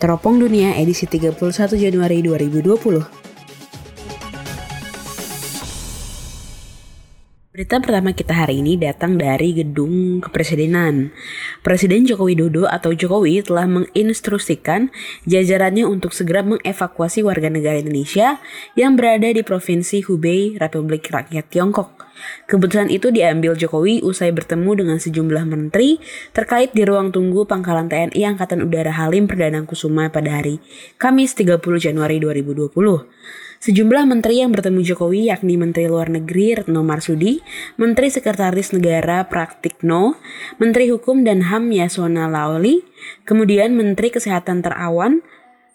Teropong Dunia edisi 31 Januari 2020. Berita pertama kita hari ini datang dari gedung kepresidenan. Presiden Joko Widodo atau Jokowi telah menginstruksikan jajarannya untuk segera mengevakuasi warga negara Indonesia yang berada di Provinsi Hubei, Republik Rakyat Tiongkok. Keputusan itu diambil Jokowi usai bertemu dengan sejumlah menteri terkait di ruang tunggu Pangkalan TNI Angkatan Udara Halim Perdana Kusuma pada hari Kamis 30 Januari 2020. Sejumlah menteri yang bertemu Jokowi yakni Menteri Luar Negeri Retno Marsudi, Menteri Sekretaris Negara Praktikno, Menteri Hukum dan HAM Yasona Laoli, kemudian Menteri Kesehatan Terawan,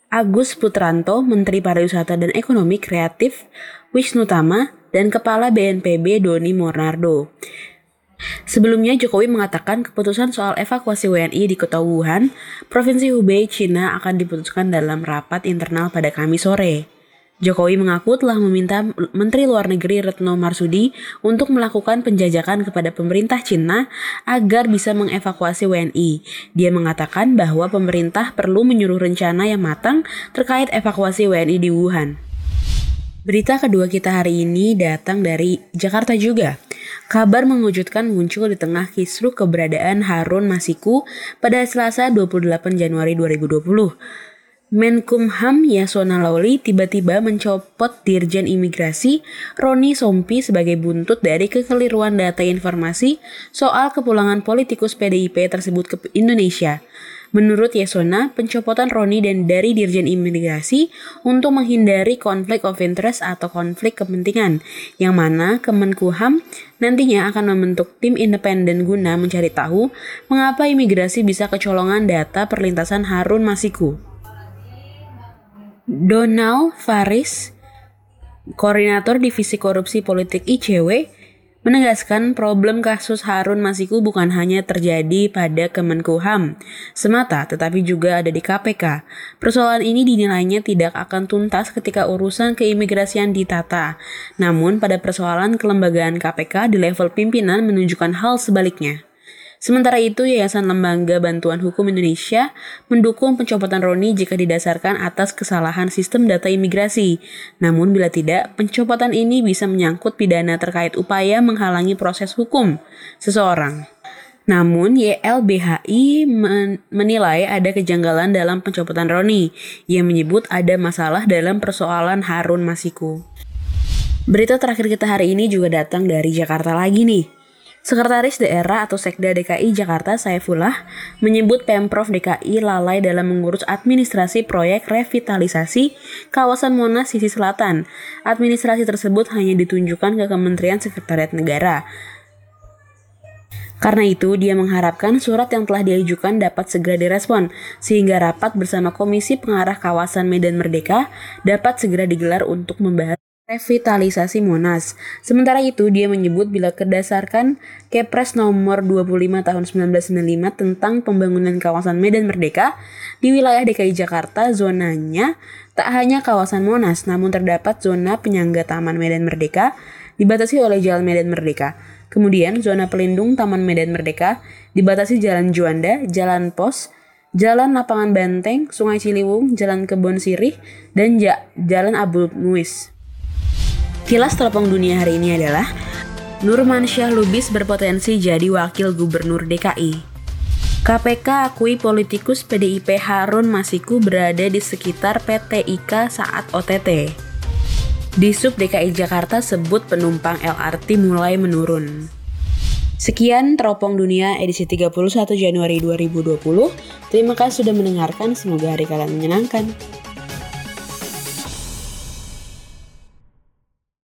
Agus Putranto, Menteri Pariwisata dan Ekonomi Kreatif, Wisnu Tama, dan Kepala BNPB Doni Mornardo. Sebelumnya Jokowi mengatakan keputusan soal evakuasi WNI di kota Wuhan, Provinsi Hubei, China akan diputuskan dalam rapat internal pada Kamis sore. Jokowi mengaku telah meminta Menteri Luar Negeri Retno Marsudi untuk melakukan penjajakan kepada pemerintah Cina agar bisa mengevakuasi WNI. Dia mengatakan bahwa pemerintah perlu menyuruh rencana yang matang terkait evakuasi WNI di Wuhan. Berita kedua kita hari ini datang dari Jakarta juga. Kabar mengejutkan muncul di tengah kisruh keberadaan Harun Masiku pada Selasa 28 Januari 2020. Menkumham Yasona Lawli tiba-tiba mencopot Dirjen Imigrasi Roni Sompi sebagai buntut dari kekeliruan data informasi soal kepulangan politikus PDIP tersebut ke Indonesia. Menurut Yasona, pencopotan Roni dan dari Dirjen Imigrasi untuk menghindari konflik of interest atau konflik kepentingan, yang mana Kemenkumham nantinya akan membentuk tim independen guna mencari tahu mengapa imigrasi bisa kecolongan data perlintasan Harun Masiku. Donald Faris, koordinator divisi korupsi politik ICW, menegaskan problem kasus Harun Masiku bukan hanya terjadi pada Kemenkumham semata, tetapi juga ada di KPK. Persoalan ini dinilainya tidak akan tuntas ketika urusan keimigrasian ditata. Namun pada persoalan kelembagaan KPK di level pimpinan menunjukkan hal sebaliknya. Sementara itu, Yayasan Lembaga Bantuan Hukum Indonesia mendukung pencopotan Roni jika didasarkan atas kesalahan sistem data imigrasi. Namun bila tidak, pencopotan ini bisa menyangkut pidana terkait upaya menghalangi proses hukum seseorang. Namun, YLBHI menilai ada kejanggalan dalam pencopotan Roni. Ia menyebut ada masalah dalam persoalan Harun Masiku. Berita terakhir kita hari ini juga datang dari Jakarta lagi nih. Sekretaris Daerah atau Sekda DKI Jakarta Saifullah menyebut Pemprov DKI lalai dalam mengurus administrasi proyek revitalisasi kawasan Monas sisi selatan. Administrasi tersebut hanya ditunjukkan ke Kementerian Sekretariat Negara. Karena itu, dia mengharapkan surat yang telah diajukan dapat segera direspon, sehingga rapat bersama Komisi Pengarah Kawasan Medan Merdeka dapat segera digelar untuk membahas revitalisasi Monas. Sementara itu, dia menyebut bila berdasarkan Kepres nomor 25 tahun 1995 tentang pembangunan kawasan Medan Merdeka, di wilayah DKI Jakarta zonanya tak hanya kawasan Monas, namun terdapat zona penyangga Taman Medan Merdeka dibatasi oleh Jalan Medan Merdeka. Kemudian, zona pelindung Taman Medan Merdeka dibatasi Jalan Juanda, Jalan Pos, Jalan Lapangan Banteng, Sungai Ciliwung, Jalan Kebon Sirih, dan Jalan Abu Muis. Kilas Telepon Dunia hari ini adalah Nurmansyah Lubis berpotensi jadi wakil gubernur DKI. KPK akui politikus PDIP Harun Masiku berada di sekitar PT IKA saat OTT. Di Sub DKI Jakarta sebut penumpang LRT mulai menurun. Sekian Teropong Dunia edisi 31 Januari 2020. Terima kasih sudah mendengarkan, semoga hari kalian menyenangkan.